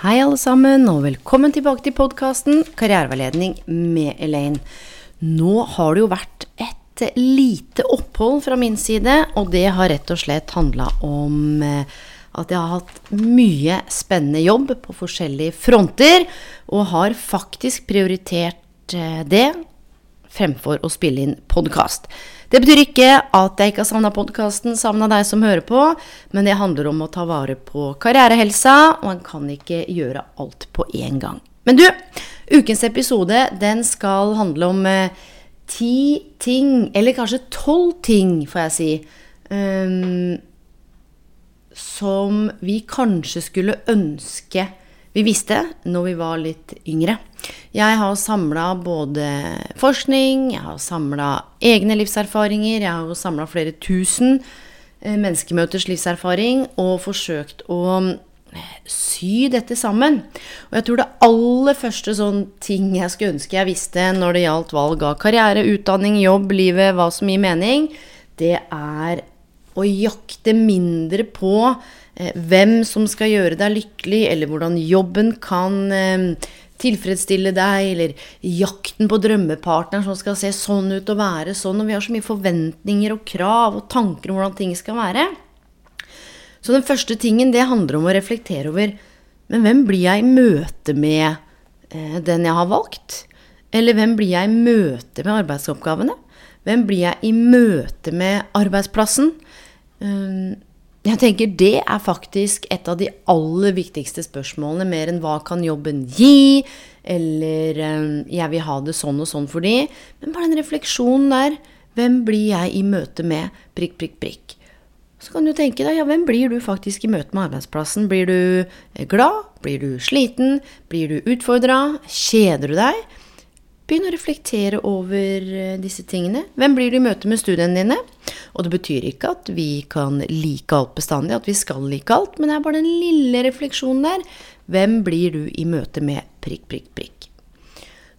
Hei alle sammen, og velkommen tilbake til podkasten Karriereveiledning med Elaine. Nå har det jo vært et lite opphold fra min side, og det har rett og slett handla om eh, at jeg har hatt mye spennende jobb på forskjellige fronter, og har faktisk prioritert eh, det fremfor å spille inn podkast. Det betyr ikke at jeg ikke har savna podkasten, savna deg som hører på, men det handler om å ta vare på karrierehelsa, og en kan ikke gjøre alt på én gang. Men du, ukens episode den skal handle om eh, ti ting, eller kanskje tolv ting, får jeg si, um, som vi kanskje skulle ønske vi visste når vi var litt yngre. Jeg har samla både forskning, jeg har samla egne livserfaringer, jeg har samla flere tusen eh, menneskemøters livserfaring og forsøkt å eh, sy dette sammen. Og jeg tror det aller første sånn ting jeg skulle ønske jeg visste når det gjaldt valg av karriere, utdanning, jobb, livet, hva som gir mening, det er å jakte mindre på eh, hvem som skal gjøre deg lykkelig, eller hvordan jobben kan eh, tilfredsstille deg, eller jakten på drømmepartneren som skal se sånn ut og være sånn. Og vi har så mye forventninger og krav og tanker om hvordan ting skal være. Så den første tingen, det handler om å reflektere over Men hvem blir jeg i møte med eh, den jeg har valgt? Eller hvem blir jeg i møte med arbeidsoppgavene? Hvem blir jeg i møte med arbeidsplassen? Jeg tenker det er faktisk et av de aller viktigste spørsmålene, mer enn hva kan jobben gi, eller um, jeg vil ha det sånn og sånn for de. Men bare den refleksjonen der. Hvem blir jeg i møte med prikk, prikk, prikk? Så kan du tenke deg, ja, hvem blir du faktisk i møte med arbeidsplassen? Blir du eh, glad? Blir du sliten? Blir du utfordra? Kjeder du deg? Begynn å reflektere over eh, disse tingene. Hvem blir du i møte med studiene dine? Og det betyr ikke at vi kan like alt bestandig, at vi skal like alt, men det er bare den lille refleksjonen der. Hvem blir du i møte med prikk, prikk, prikk?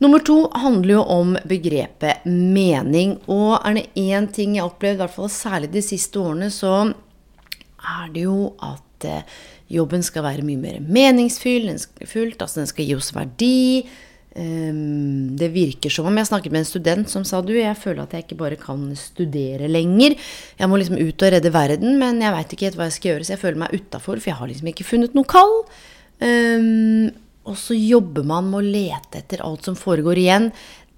Nummer to handler jo om begrepet mening. Og er det én ting jeg har opplevd, i hvert fall særlig de siste årene, så er det jo at eh, jobben skal være mye mer meningsfylt. altså den skal gi oss verdi. Um, det virker som om jeg snakket med en student som sa du, jeg føler at jeg ikke bare kan studere lenger. Jeg må liksom ut og redde verden, men jeg veit ikke helt hva jeg skal gjøre, så jeg føler meg utafor, for jeg har liksom ikke funnet noe kall. Um, og så jobber man med å lete etter alt som foregår igjen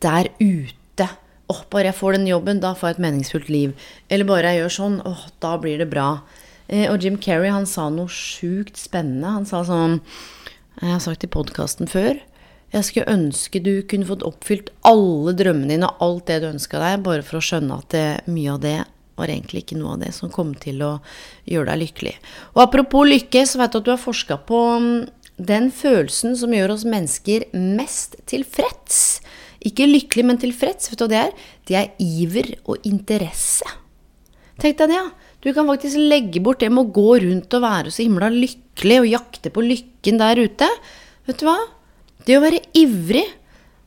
der ute. Åh, oh, bare jeg får den jobben, da får jeg et meningsfullt liv. Eller bare jeg gjør sånn, åh, oh, da blir det bra. Uh, og Jim Kerry, han sa noe sjukt spennende. Han sa sånn Jeg har sagt i podkasten før. Jeg skulle ønske du kunne fått oppfylt alle drømmene dine og alt det du ønska deg, bare for å skjønne at det, mye av det var egentlig ikke noe av det som kom til å gjøre deg lykkelig. Og apropos lykke, så vet du at du har forska på mm, den følelsen som gjør oss mennesker mest tilfreds. Ikke lykkelig, men tilfreds. Vet du hva det er? Det er iver og interesse. Tenk deg det, ja. Du kan faktisk legge bort det med å gå rundt og være så himla lykkelig og jakte på lykken der ute. Vet du hva? Det å være ivrig,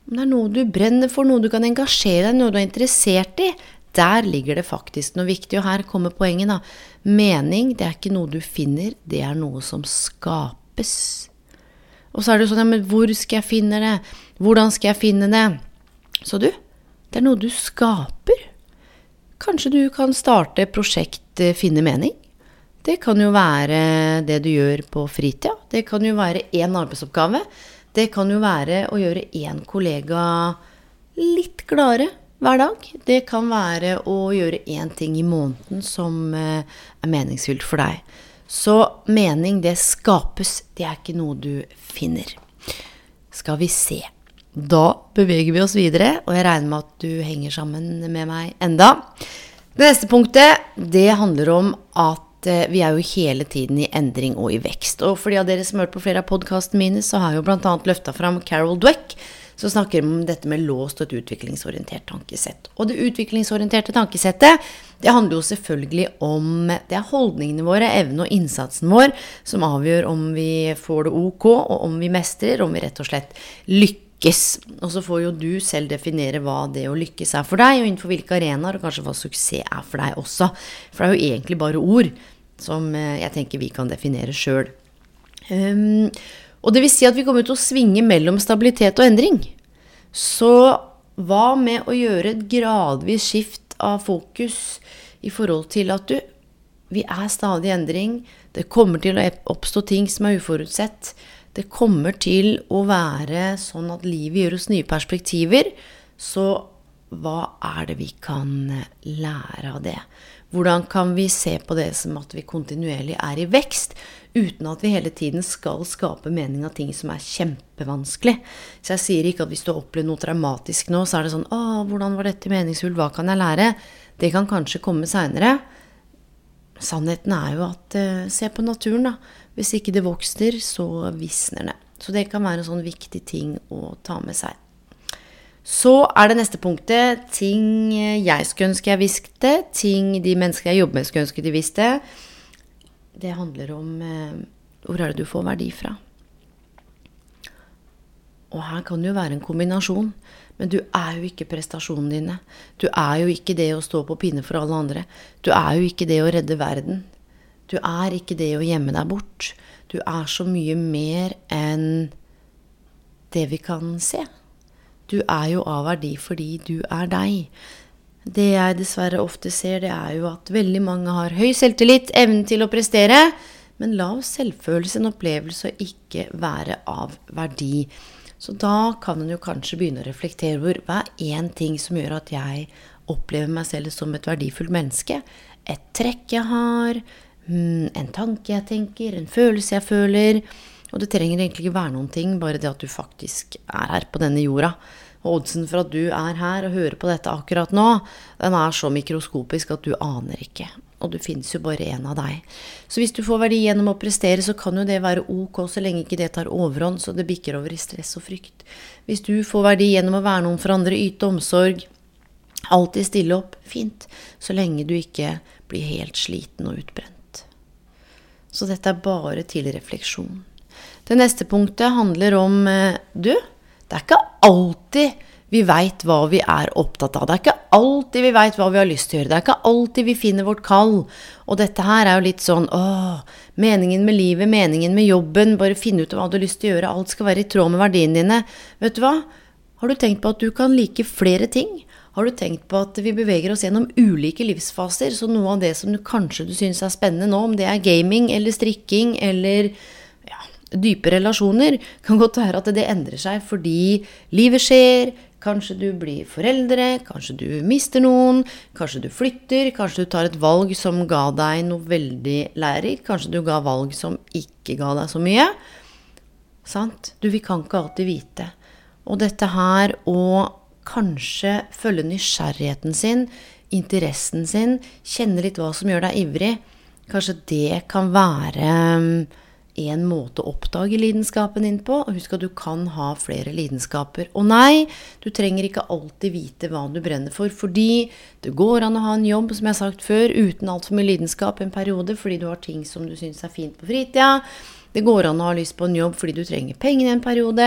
om det er noe du brenner for, noe du kan engasjere deg i, noe du er interessert i, der ligger det faktisk noe viktig. Og her kommer poenget, da. Mening, det er ikke noe du finner, det er noe som skapes. Og så er det jo sånn, ja, men hvor skal jeg finne det? Hvordan skal jeg finne det? Så du, det er noe du skaper. Kanskje du kan starte prosjekt eh, Finne mening? Det kan jo være det du gjør på fritida. Det kan jo være én arbeidsoppgave. Det kan jo være å gjøre én kollega litt gladere hver dag. Det kan være å gjøre én ting i måneden som eh, er meningsfylt for deg. Så mening, det skapes. Det er ikke noe du finner. Skal vi se. Da beveger vi oss videre, og jeg regner med at du henger sammen med meg enda. Det neste punktet, det handler om at eh, vi er jo hele tiden i endring og i vekst. Og for de av dere som har hørt på flere av podkastene mine, så har jeg jo bl.a. løfta fram Carol Dweck, som snakker om dette med låst og et utviklingsorientert tankesett. Og det utviklingsorienterte tankesettet, det handler jo selvfølgelig om Det er holdningene våre, evnen og innsatsen vår, som avgjør om vi får det ok, og om vi mestrer, om vi rett og slett lykkes. Og så får jo du selv definere hva det å lykkes er for deg, og innenfor hvilke arenaer, og kanskje hva suksess er for deg også. For det er jo egentlig bare ord som eh, jeg tenker vi kan definere sjøl. Um, og det vil si at vi kommer til å svinge mellom stabilitet og endring. Så hva med å gjøre et gradvis skift av fokus i forhold til at du Vi er stadig i endring. Det kommer til å oppstå ting som er uforutsett. Det kommer til å være sånn at livet gir oss nye perspektiver. Så hva er det vi kan lære av det? Hvordan kan vi se på det som at vi kontinuerlig er i vekst, uten at vi hele tiden skal skape mening av ting som er kjempevanskelig? Så jeg sier ikke at hvis du har opplevd noe traumatisk nå, så er det sånn Å, hvordan var dette meningsfullt? Hva kan jeg lære? Det kan kanskje komme seinere. Sannheten er jo at uh, Se på naturen, da. Hvis ikke det vokser, så visner det. Så det kan være en sånn viktig ting å ta med seg. Så er det neste punktet ting jeg skulle ønske jeg visste, ting de menneskene jeg jobber med, skulle ønske de visste. Det handler om eh, hvor er det du får verdi fra. Og her kan det jo være en kombinasjon. Men du er jo ikke prestasjonene dine. Du er jo ikke det å stå på pinne for alle andre. Du er jo ikke det å redde verden. Du er ikke det å gjemme deg bort. Du er så mye mer enn det vi kan se. Du er jo av verdi fordi du er deg. Det jeg dessverre ofte ser, det er jo at veldig mange har høy selvtillit, evnen til å prestere, men lav selvfølelse, en opplevelse å ikke være av verdi. Så da kan en jo kanskje begynne å reflektere over hva er én ting som gjør at jeg opplever meg selv som et verdifullt menneske? Et trekk jeg har, hmm, en tanke jeg tenker, en følelse jeg føler. Og det trenger egentlig ikke være noen ting, bare det at du faktisk er her på denne jorda. Og oddsen for at du er her og hører på dette akkurat nå, den er så mikroskopisk at du aner ikke. Og du finnes jo bare én av deg. Så hvis du får verdi gjennom å prestere, så kan jo det være ok så lenge ikke det tar overhånd, så det bikker over i stress og frykt. Hvis du får verdi gjennom å være noen for andre, yte omsorg, alltid stille opp, fint. Så lenge du ikke blir helt sliten og utbrent. Så dette er bare til refleksjon. Det neste punktet handler om eh, du. Det er ikke alltid vi veit hva vi er opptatt av. Det er ikke alltid vi veit hva vi har lyst til å gjøre. Det er ikke alltid vi finner vårt kall. Og dette her er jo litt sånn åh, meningen med livet, meningen med jobben, bare finne ut hva du har lyst til å gjøre. Alt skal være i tråd med verdiene dine. Vet du hva? Har du tenkt på at du kan like flere ting? Har du tenkt på at vi beveger oss gjennom ulike livsfaser? Så noe av det som du kanskje du syns er spennende nå, om det er gaming eller strikking eller dype relasjoner, kan godt være at det endrer seg fordi livet skjer. Kanskje du blir foreldre, kanskje du mister noen, kanskje du flytter, kanskje du tar et valg som ga deg noe veldig lærerikt, kanskje du ga valg som ikke ga deg så mye. Sant? Du, vi kan ikke alltid vite. Og dette her å kanskje følge nysgjerrigheten sin, interessen sin, kjenne litt hva som gjør deg ivrig, kanskje det kan være én måte å oppdage lidenskapen din på. Og husk at du kan ha flere lidenskaper. Og nei, du trenger ikke alltid vite hva du brenner for. Fordi det går an å ha en jobb, som jeg har sagt før, uten altfor mye lidenskap en periode fordi du har ting som du syns er fint på fritida. Det går an å ha lyst på en jobb fordi du trenger penger i en periode.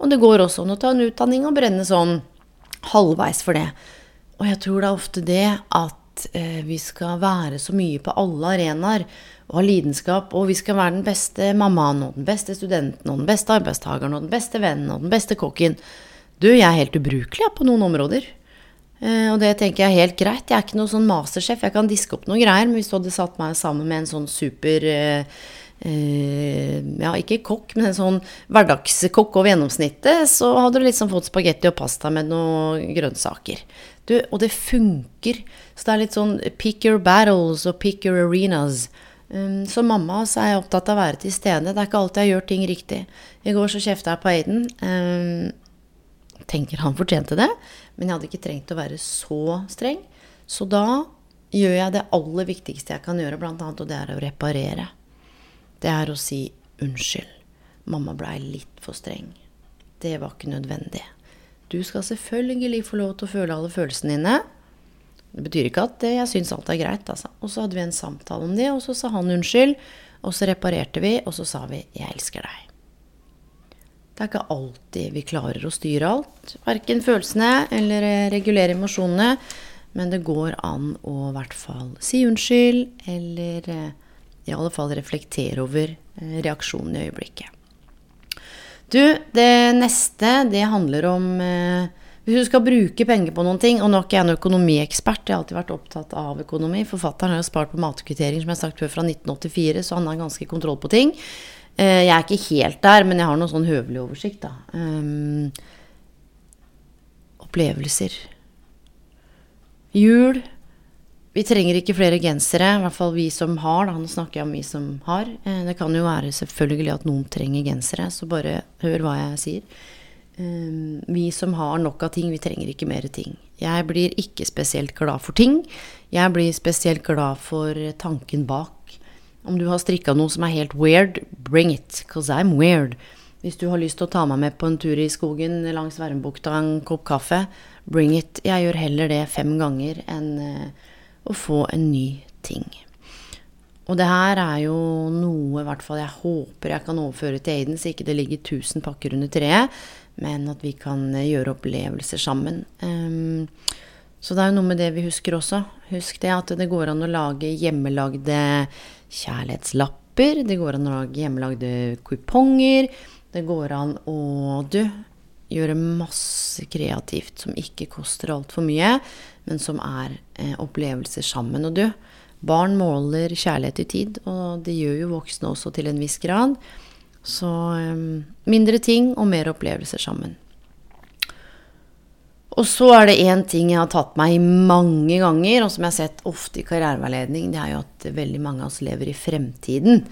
Og det går også an å ta en utdanning og brenne sånn halvveis for det. Og jeg tror det er ofte det at eh, vi skal være så mye på alle arenaer og har lidenskap, og vi skal være den beste mammaen og den beste studenten og den beste arbeidstakeren og den beste vennen og den beste kokken. Du, jeg er helt ubrukelig på noen områder. Eh, og det tenker jeg er helt greit. Jeg er ikke noen sånn mastersjef. Jeg kan diske opp noen greier, men hvis du hadde satt meg sammen med en sånn super eh, eh, Ja, ikke kokk, men en sånn hverdagskokk over gjennomsnittet, så hadde du liksom fått spagetti og pasta med noen grønnsaker. Du, og det funker. Så det er litt sånn pick your battles og pick your arenas. Um, som mamma så er jeg opptatt av å være til stede. Det er ikke alltid jeg gjør ting riktig. I går så kjefta jeg på Aiden. Um, tenker han fortjente det, men jeg hadde ikke trengt å være så streng. Så da gjør jeg det aller viktigste jeg kan gjøre, blant annet, og det er å reparere. Det er å si unnskyld. Mamma blei litt for streng. Det var ikke nødvendig. Du skal selvfølgelig få lov til å føle alle følelsene dine. Det betyr ikke at jeg syns alt er greit, altså. Og så hadde vi en samtale om det, og så sa han unnskyld. Og så reparerte vi, og så sa vi 'jeg elsker deg'. Det er ikke alltid vi klarer å styre alt. Verken følelsene eller regulere emosjonene. Men det går an å i hvert fall si unnskyld, eller eh, i alle fall reflektere over eh, reaksjonen i øyeblikket. Du, det neste, det handler om eh, hvis du skal bruke penger på noen ting, og nå er ikke jeg en økonomiekspert, jeg har alltid vært opptatt av økonomi. Forfatteren har jo spart på matkvittering, som jeg har sagt før, fra 1984, så han har ganske kontroll på ting. Eh, jeg er ikke helt der, men jeg har noen sånn høvelig oversikt, da. Um, opplevelser. Jul. Vi trenger ikke flere gensere, i hvert fall vi som har. Da. Nå snakker jeg om vi som har. Eh, det kan jo være selvfølgelig at noen trenger gensere, så bare hør hva jeg sier. Um, vi som har nok av ting, vi trenger ikke mer ting. Jeg blir ikke spesielt glad for ting. Jeg blir spesielt glad for tanken bak. Om du har strikka noe som er helt weird, bring it, cause I'm weird. Hvis du har lyst til å ta meg med på en tur i skogen langs Værmbukta, en kopp kaffe, bring it. Jeg gjør heller det fem ganger enn uh, å få en ny ting. Og det her er jo noe hvert fall jeg håper jeg kan overføre til Aiden, så ikke det ligger 1000 pakker under treet men at vi kan eh, gjøre opplevelser sammen. Um, så det er jo noe med det vi husker også. Husk det at det går an å lage hjemmelagde kjærlighetslapper. Det går an å lage hjemmelagde kuponger. Det går an å du, gjøre masse kreativt som ikke koster altfor mye, men som er eh, opplevelser sammen. Og du, barn måler kjærlighet i tid, og det gjør jo voksne også til en viss grad. Så mindre ting og mer opplevelser sammen. Og så er det én ting jeg har tatt meg i mange ganger, og som jeg har sett ofte i karriereveiledning, det er jo at veldig mange av oss lever i fremtiden.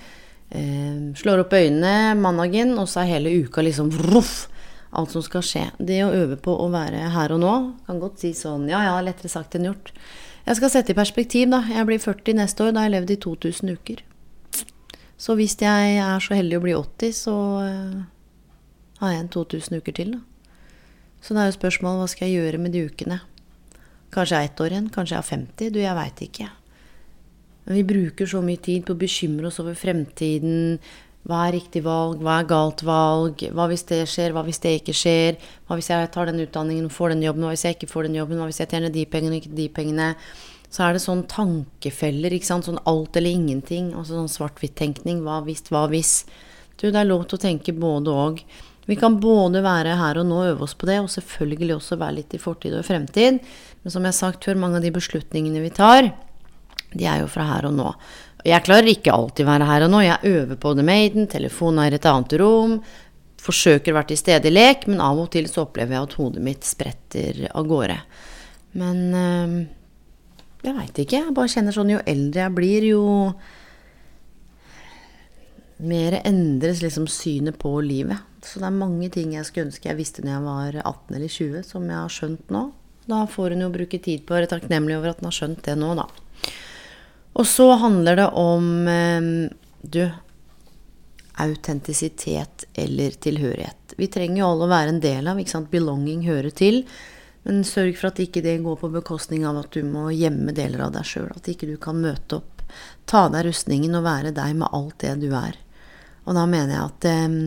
Eh, slår opp øynene mandagen, og så er hele uka liksom vroff, alt som skal skje. Det å øve på å være her og nå kan godt si sånn ja ja, lettere sagt enn gjort. Jeg skal sette i perspektiv, da. Jeg blir 40 neste år. Da har jeg levd i 2000 uker. Så hvis jeg er så heldig å bli 80, så uh, har jeg en 2000 uker til, da. Så det er jo spørsmålet hva skal jeg gjøre med de ukene? Kanskje jeg er ett år igjen, kanskje jeg er 50. Du, jeg veit ikke. Men vi bruker så mye tid på å bekymre oss over fremtiden. Hva er riktig valg? Hva er galt valg? Hva hvis det skjer? Hva hvis det ikke skjer? Hva hvis jeg tar den utdanningen og får den jobben? Hva hvis jeg ikke får den jobben? Hva hvis jeg tjener de pengene og ikke de pengene? Så er det sånn tankefeller, ikke sant. Sånn alt eller ingenting. Altså sånn svart-hvitt-tenkning. Hva hvis, hva hvis. Du, det er lov til å tenke både og. Vi kan både være her og nå og øve oss på det, og selvfølgelig også være litt i fortid og fremtid. Men som jeg har sagt før, mange av de beslutningene vi tar, de er jo fra her og nå. Jeg klarer ikke alltid være her og nå. Jeg øver på The Maiden, telefonen er i et annet rom. Forsøker å være til stede i lek, men av og til så opplever jeg at hodet mitt spretter av gårde. Men øh, jeg veit ikke. Jeg bare kjenner sånn jo eldre jeg blir, jo mer endres liksom synet på livet. Så det er mange ting jeg skulle ønske jeg visste når jeg var 18 eller 20, som jeg har skjønt nå. Da får hun jo bruke tid på å være takknemlig over at hun har skjønt det nå, da. Og så handler det om eh, du autentisitet eller tilhørighet. Vi trenger jo alle å være en del av. ikke sant? Belonging hører til. Men sørg for at ikke det går på bekostning av at du må gjemme deler av deg sjøl. At ikke du kan møte opp, ta av deg rustningen og være deg med alt det du er. Og da mener jeg at eh,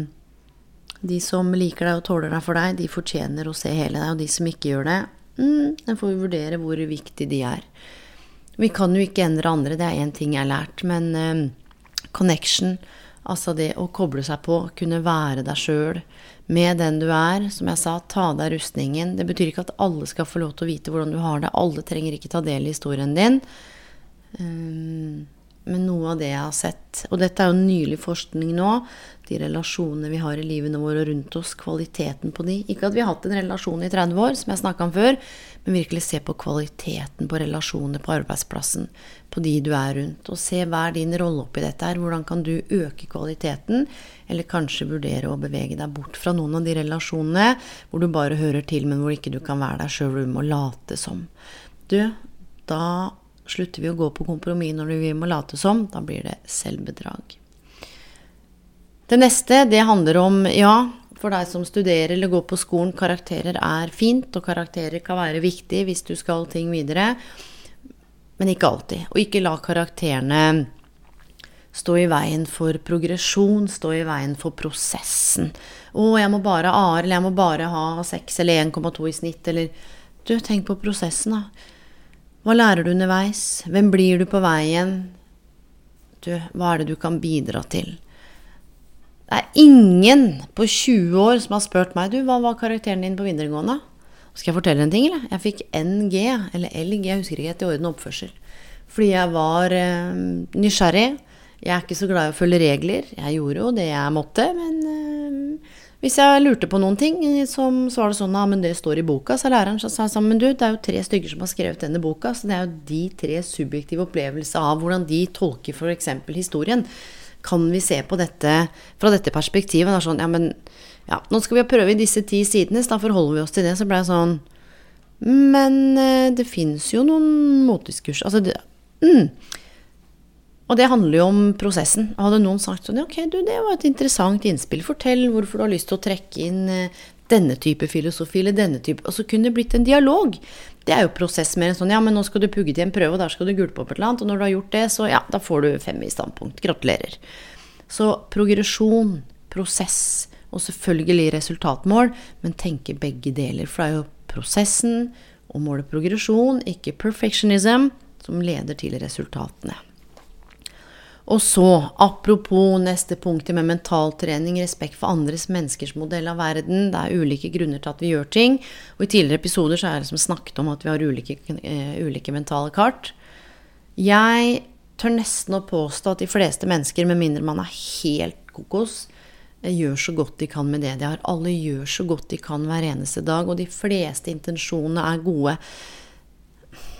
de som liker deg og tåler deg for deg, de fortjener å se hele deg. Og de som ikke gjør det, mm, den får vi vurdere hvor viktig de er. Vi kan jo ikke endre andre, det er én ting jeg har lært. Men eh, connection, altså det å koble seg på, kunne være deg sjøl med den du er. Som jeg sa, ta av deg rustningen. Det betyr ikke at alle skal få lov til å vite hvordan du har det. Alle trenger ikke ta del i historien din. Um, Men noe av det jeg har sett, og dette er jo nylig forskning nå, de relasjonene vi har i livene våre og rundt oss, kvaliteten på de Ikke at vi har hatt en relasjon i 30 år, som jeg snakka om før, men virkelig se på kvaliteten på relasjoner på arbeidsplassen, på de du er rundt. Og se hva din rolle oppi dette her. Hvordan kan du øke kvaliteten, eller kanskje vurdere å bevege deg bort fra noen av de relasjonene hvor du bare hører til, men hvor ikke du kan være deg sjøl, du må late som. Du, da Slutter vi å gå på kompromiss når vi må late som, da blir det selvbedrag. Det neste, det handler om, ja, for deg som studerer eller går på skolen, karakterer er fint, og karakterer kan være viktig hvis du skal ting videre, men ikke alltid. Og ikke la karakterene stå i veien for progresjon, stå i veien for prosessen. 'Å, jeg må bare ha A-er, eller jeg må bare ha 6 eller 1,2 i snitt', eller Du, tenk på prosessen, da. Hva lærer du underveis? Hvem blir du på veien? Du, hva er det du kan bidra til? Det er ingen på 20 år som har spurt meg du, hva var karakteren din på videregående. Skal jeg fortelle en ting, eller? Jeg fikk NG, eller LG, jeg husker ikke, etter orden og oppførsel. Fordi jeg var eh, nysgjerrig. Jeg er ikke så glad i å følge regler. Jeg gjorde jo det jeg måtte, men eh, hvis jeg lurte på noen ting, som, så var det sånn at men det står i boka, sa læreren. Så sa jeg men du, det er jo tre stykker som har skrevet denne boka, så det er jo de tre subjektive opplevelser av hvordan de tolker f.eks. historien. Kan vi se på dette fra dette perspektivet? Er sånn, ja, men ja, nå skal vi prøve i disse ti sidene, så da forholder vi oss til det. Så ble jeg sånn Men eh, det fins jo noen motdiskurs Altså, det, mm, og det handler jo om prosessen. Hadde noen sagt sånn Ok, du, det var et interessant innspill. Fortell hvorfor du har lyst til å trekke inn eh, denne type filosofi eller denne type Og så kunne det blitt en dialog. Det er jo prosess mer enn sånn Ja, men nå skal du pugge til en prøve, og der skal du gulpe opp et eller annet. Og når du har gjort det, så ja, da får du fem i standpunkt. Gratulerer. Så progresjon, prosess og selvfølgelig resultatmål, men tenke begge deler. For det er jo prosessen og målet progresjon, ikke perfectionism, som leder til resultatene. Og så, apropos neste punktet med mentaltrening, respekt for andres menneskers modell av verden. Det er ulike grunner til at vi gjør ting. Og i tidligere episoder så har jeg liksom snakket om at vi har ulike, uh, ulike mentale kart. Jeg tør nesten å påstå at de fleste mennesker, med mindre man er helt kokos, eh, gjør så godt de kan med det de har. Alle gjør så godt de kan hver eneste dag, og de fleste intensjonene er gode.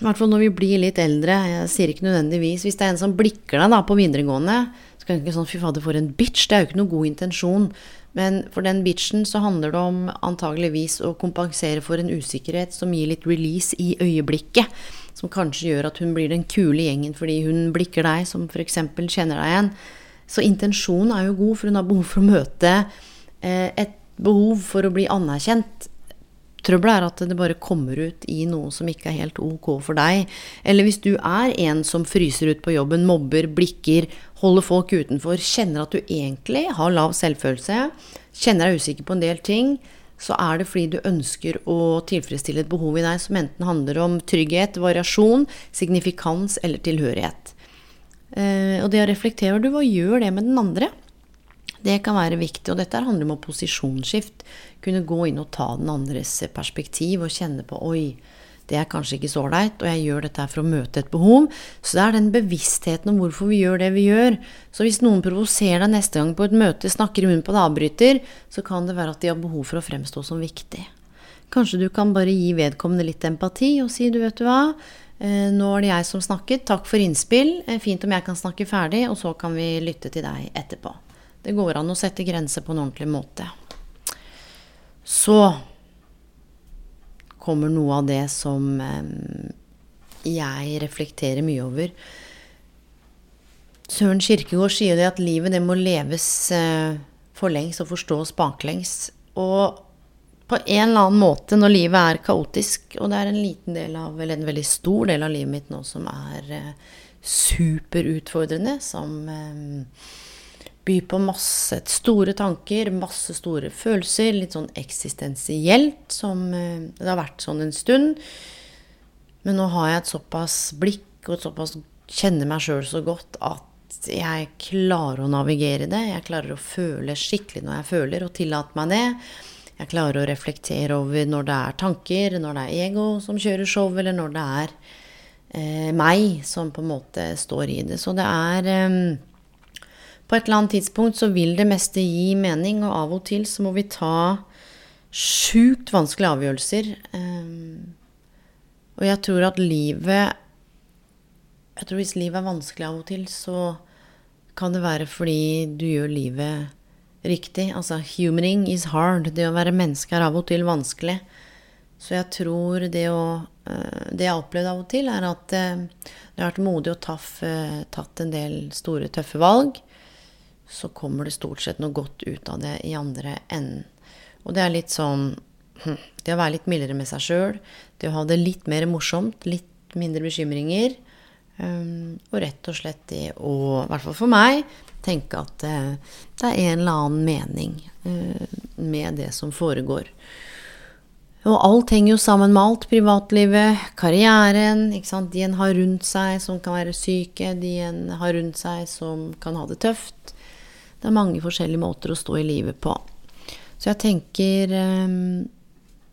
I hvert fall når vi blir litt eldre. Jeg sier ikke nødvendigvis. Hvis det er en som blikker deg da på videregående, så kan du ikke sånn fy fader, for en bitch. Det er jo ikke noe god intensjon. Men for den bitchen så handler det om antageligvis å kompensere for en usikkerhet som gir litt release i øyeblikket. Som kanskje gjør at hun blir den kule gjengen fordi hun blikker deg, som f.eks. kjenner deg igjen. Så intensjonen er jo god, for hun har behov for å møte eh, et behov for å bli anerkjent Trøbbelet er at det bare kommer ut i noe som ikke er helt ok for deg. Eller hvis du er en som fryser ut på jobben, mobber, blikker, holder folk utenfor, kjenner at du egentlig har lav selvfølelse, kjenner deg usikker på en del ting, så er det fordi du ønsker å tilfredsstille et behov i deg som enten handler om trygghet, variasjon, signifikans eller tilhørighet. Eh, og det å reflektere du, hva gjør det med den andre? Det kan være viktig, og dette handler om posisjonsskift. Kunne gå inn og ta den andres perspektiv og kjenne på oi, det er kanskje ikke så ålreit, og jeg gjør dette for å møte et behov. Så det er den bevisstheten om hvorfor vi gjør det vi gjør. Så hvis noen provoserer deg neste gang på et møte, snakker i munnen på en avbryter, så kan det være at de har behov for å fremstå som viktig. Kanskje du kan bare gi vedkommende litt empati og si du vet du hva, eh, nå er det jeg som snakket, takk for innspill, eh, fint om jeg kan snakke ferdig, og så kan vi lytte til deg etterpå. Det går an å sette grenser på en ordentlig måte. Så kommer noe av det som eh, jeg reflekterer mye over. Søren Kirkegård sier det at livet det må leves eh, forlengs og forstås baklengs. Og på en eller annen måte, når livet er kaotisk, og det er en liten del av, eller en veldig stor del av livet mitt nå som er eh, superutfordrende, som by på masse store tanker, masse store følelser. Litt sånn eksistensielt, som eh, det har vært sånn en stund. Men nå har jeg et såpass blikk og et såpass kjenner meg sjøl så godt at jeg klarer å navigere det. Jeg klarer å føle skikkelig når jeg føler, og tillate meg det. Jeg klarer å reflektere over når det er tanker, når det er ego som kjører show, eller når det er eh, meg som på en måte står i det. Så det er eh, På et eller annet tidspunkt så vil det meste gi mening, og av og til så må vi ta sjukt vanskelige avgjørelser. Eh, og jeg tror at livet Jeg tror hvis livet er vanskelig av og til, så kan det være fordi du gjør livet riktig. Altså, humaning is hard. Det å være menneske er av og til vanskelig. Så jeg tror det å eh, Det jeg har opplevd av og til, er at eh, det har vært modig og eh, tatt en del store, tøffe valg. Så kommer det stort sett noe godt ut av det i andre enden. Og det er litt sånn hm, Det å være litt mildere med seg sjøl. Det å ha det litt mer morsomt. Litt mindre bekymringer. Og rett og slett det å, i hvert fall for meg, tenke at det er en eller annen mening med det som foregår. Og alt henger jo sammen med alt. Privatlivet, karrieren, ikke sant? de en har rundt seg som kan være syke, de en har rundt seg som kan ha det tøft. Det er mange forskjellige måter å stå i livet på. Så jeg tenker um,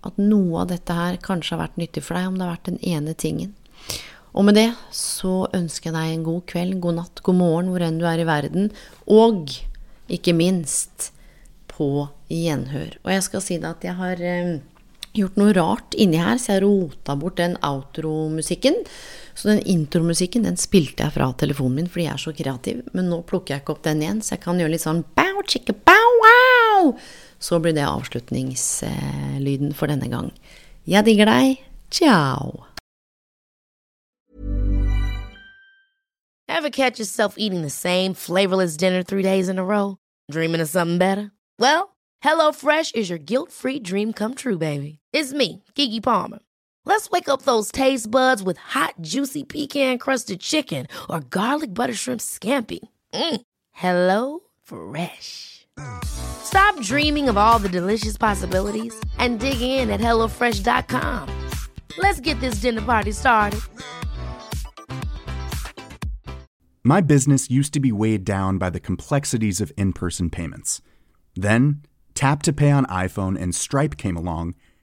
at noe av dette her kanskje har vært nyttig for deg, om det har vært den ene tingen. Og med det så ønsker jeg deg en god kveld, god natt, god morgen hvor enn du er i verden. Og ikke minst på gjenhør. Og jeg skal si deg at jeg har um, gjort noe rart inni her, så jeg rota bort den outro-musikken. Så den intromusikken den spilte jeg fra telefonen min fordi jeg er så kreativ. Men nå plukker jeg ikke opp den igjen, så jeg kan gjøre litt sånn bow, chicka, bow, wow. Så blir det avslutningslyden for denne gang. Jeg digger deg. Ciao. Ever catch yourself eating the same flavorless dinner three days in a row? Dreaming of something better? Well, HelloFresh is your guilt-free dream come true, baby. It's me, Kiki Palmer. Let's wake up those taste buds with hot, juicy pecan-crusted chicken or garlic butter shrimp scampi. Mm. Hello Fresh. Stop dreaming of all the delicious possibilities and dig in at HelloFresh.com. Let's get this dinner party started. My business used to be weighed down by the complexities of in person payments. Then, Tap to Pay on iPhone and Stripe came along